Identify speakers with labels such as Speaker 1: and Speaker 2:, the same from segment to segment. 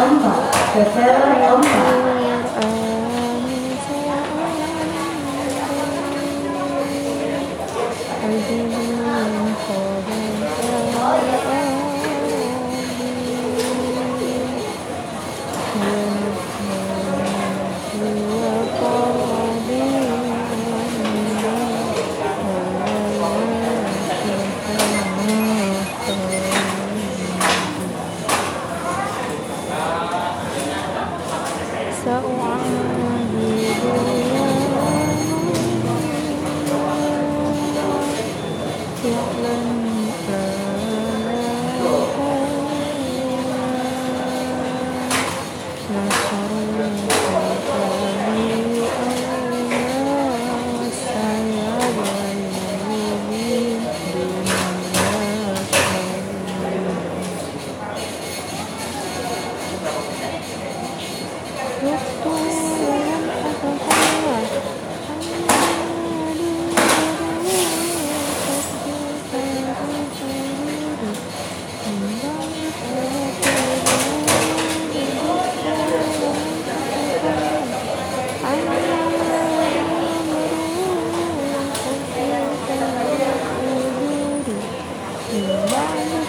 Speaker 1: 엄마,
Speaker 2: 대단한 엄마. Yeah.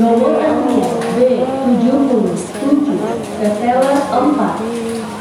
Speaker 2: nomor 6 B 70 tujuh ke telan 4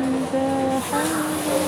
Speaker 2: the